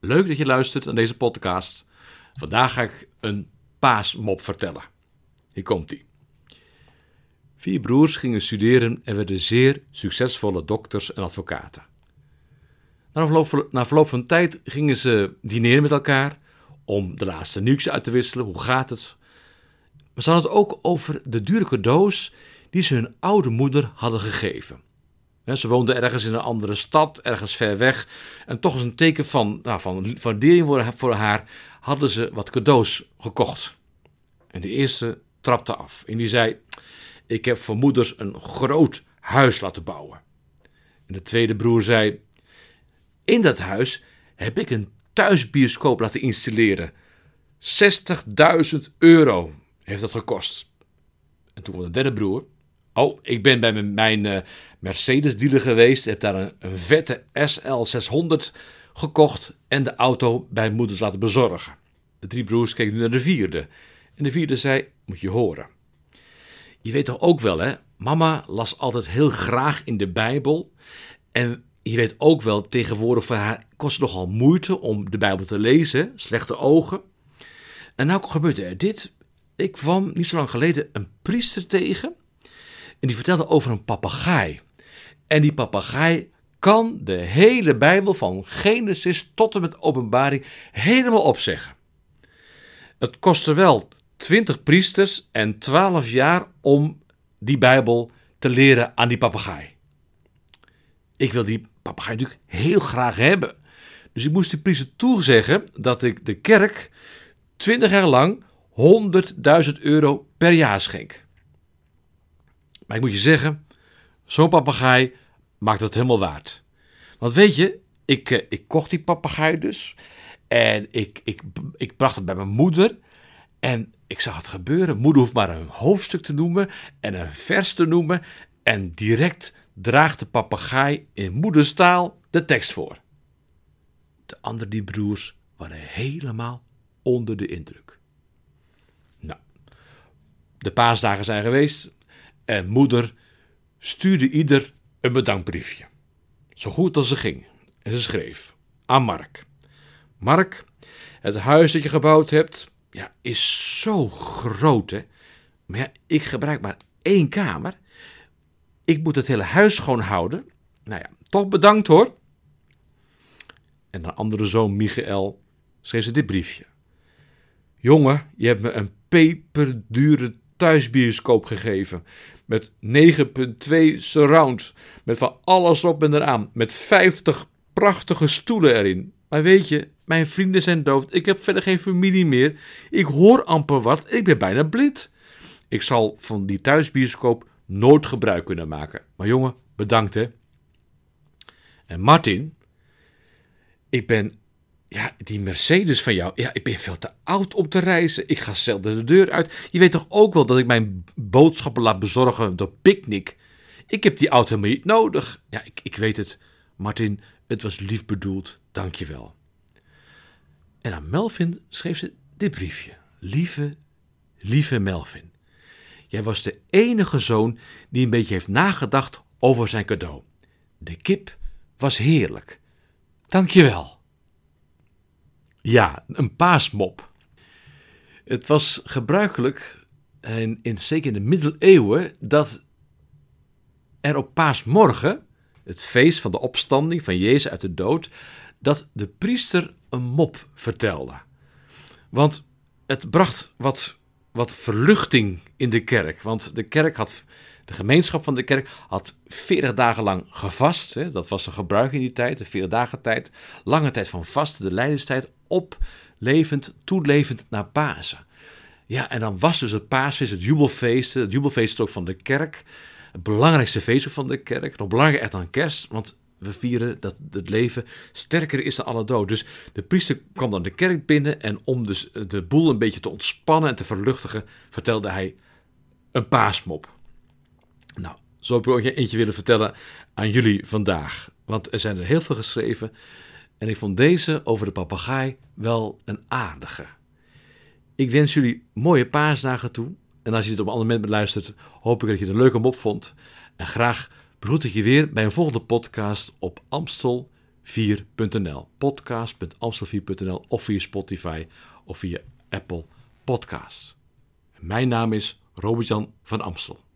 leuk dat je luistert aan deze podcast. Vandaag ga ik een paasmop vertellen. Hier komt ie. Vier broers gingen studeren en werden zeer succesvolle dokters en advocaten. Na verloop, na verloop van tijd gingen ze dineren met elkaar om de laatste nieuws uit te wisselen. Hoe gaat het? Maar ze hadden het ook over de dure cadeaus die ze hun oude moeder hadden gegeven. Ze woonde ergens in een andere stad, ergens ver weg. En toch als een teken van, nou, van waardering voor haar hadden ze wat cadeaus gekocht. En de eerste trapte af en die zei: Ik heb voor moeders een groot huis laten bouwen. En de tweede broer zei: In dat huis heb ik een thuisbioscoop laten installeren. 60.000 euro heeft dat gekost. En toen kwam de derde broer. Oh, ik ben bij mijn, uh, Mercedes dealer geweest. Heb daar een, een vette SL600 gekocht en de auto bij moeders laten bezorgen. De drie broers keken nu naar de vierde. En de vierde zei: Moet je horen. Je weet toch ook wel, hè? Mama las altijd heel graag in de Bijbel. En je weet ook wel, tegenwoordig voor haar kost het nogal moeite om de Bijbel te lezen. Slechte ogen. En nou gebeurde er dit. Ik kwam niet zo lang geleden een priester tegen. En die vertelde over een papegaai. En die papegaai kan de hele Bijbel van Genesis tot en met Openbaring helemaal opzeggen. Het kostte wel 20 priesters en 12 jaar om die Bijbel te leren aan die papegaai. Ik wil die papegaai natuurlijk heel graag hebben. Dus ik moest de priester toezeggen dat ik de kerk 20 jaar lang 100.000 euro per jaar schenk. Maar ik moet je zeggen, zo'n papegaai maakt het helemaal waard. Want weet je, ik, eh, ik kocht die papegaai dus. En ik, ik, ik bracht het bij mijn moeder. En ik zag het gebeuren. Moeder hoeft maar een hoofdstuk te noemen en een vers te noemen. En direct draagt de papegaai in moederstaal de tekst voor. De andere die broers waren helemaal onder de indruk. Nou, de paasdagen zijn geweest en moeder stuurde ieder een bedankbriefje. Zo goed als ze ging. En ze schreef aan Mark. Mark, het huis dat je gebouwd hebt, ja, is zo groot, hè. Maar ik gebruik maar één kamer. Ik moet het hele huis schoon houden. Nou ja, toch bedankt hoor. En een andere zoon, Michael, schreef ze dit briefje. Jongen, je hebt me een peperdure thuisbioscoop gegeven. Met 9.2 surround. Met van alles op en eraan. Met 50 prachtige stoelen erin. Maar weet je, mijn vrienden zijn dood. Ik heb verder geen familie meer. Ik hoor amper wat. Ik ben bijna blind. Ik zal van die thuisbioscoop nooit gebruik kunnen maken. Maar jongen, bedankt hè. En Martin, ik ben ja, die Mercedes van jou. Ja, ik ben veel te oud om te reizen. Ik ga zelden de deur uit. Je weet toch ook wel dat ik mijn boodschappen laat bezorgen door Picnic. Ik heb die auto niet nodig. Ja, ik, ik weet het. Martin, het was lief bedoeld. Dank je wel. En aan Melvin schreef ze dit briefje. Lieve, lieve Melvin. Jij was de enige zoon die een beetje heeft nagedacht over zijn cadeau. De kip was heerlijk. Dank je wel. Ja, een paasmop. Het was gebruikelijk, in, in, zeker in de middeleeuwen, dat er op paasmorgen, het feest van de opstanding van Jezus uit de dood, dat de priester een mop vertelde. Want het bracht wat, wat verluchting in de kerk. Want de kerk had, de gemeenschap van de kerk had 40 dagen lang gevast. Hè, dat was een gebruik in die tijd, de 40 dagen tijd. Lange tijd van vasten, de lijdenstijd, oplevend, toelevend naar Pasen. Ja, en dan was dus het paasfeest, het jubelfeest, het jubelfeest ook van de kerk. Het belangrijkste feest van de kerk. Nog belangrijker dan kerst, want we vieren dat het leven sterker is dan alle dood. Dus de priester kwam dan de kerk binnen en om dus de boel een beetje te ontspannen en te verluchtigen, vertelde hij een paasmop. Nou, zo heb ik ook eentje willen vertellen aan jullie vandaag. Want er zijn er heel veel geschreven. En ik vond deze over de papegaai wel een aardige. Ik wens jullie mooie paasdagen toe. En als je het op een ander moment beluistert, hoop ik dat je het een leuke mop vond. En graag begroet ik je weer bij een volgende podcast op Amstel 4.nl. Podcast.amstel4.nl of via Spotify of via Apple Podcasts. Mijn naam is Robert-Jan van Amstel.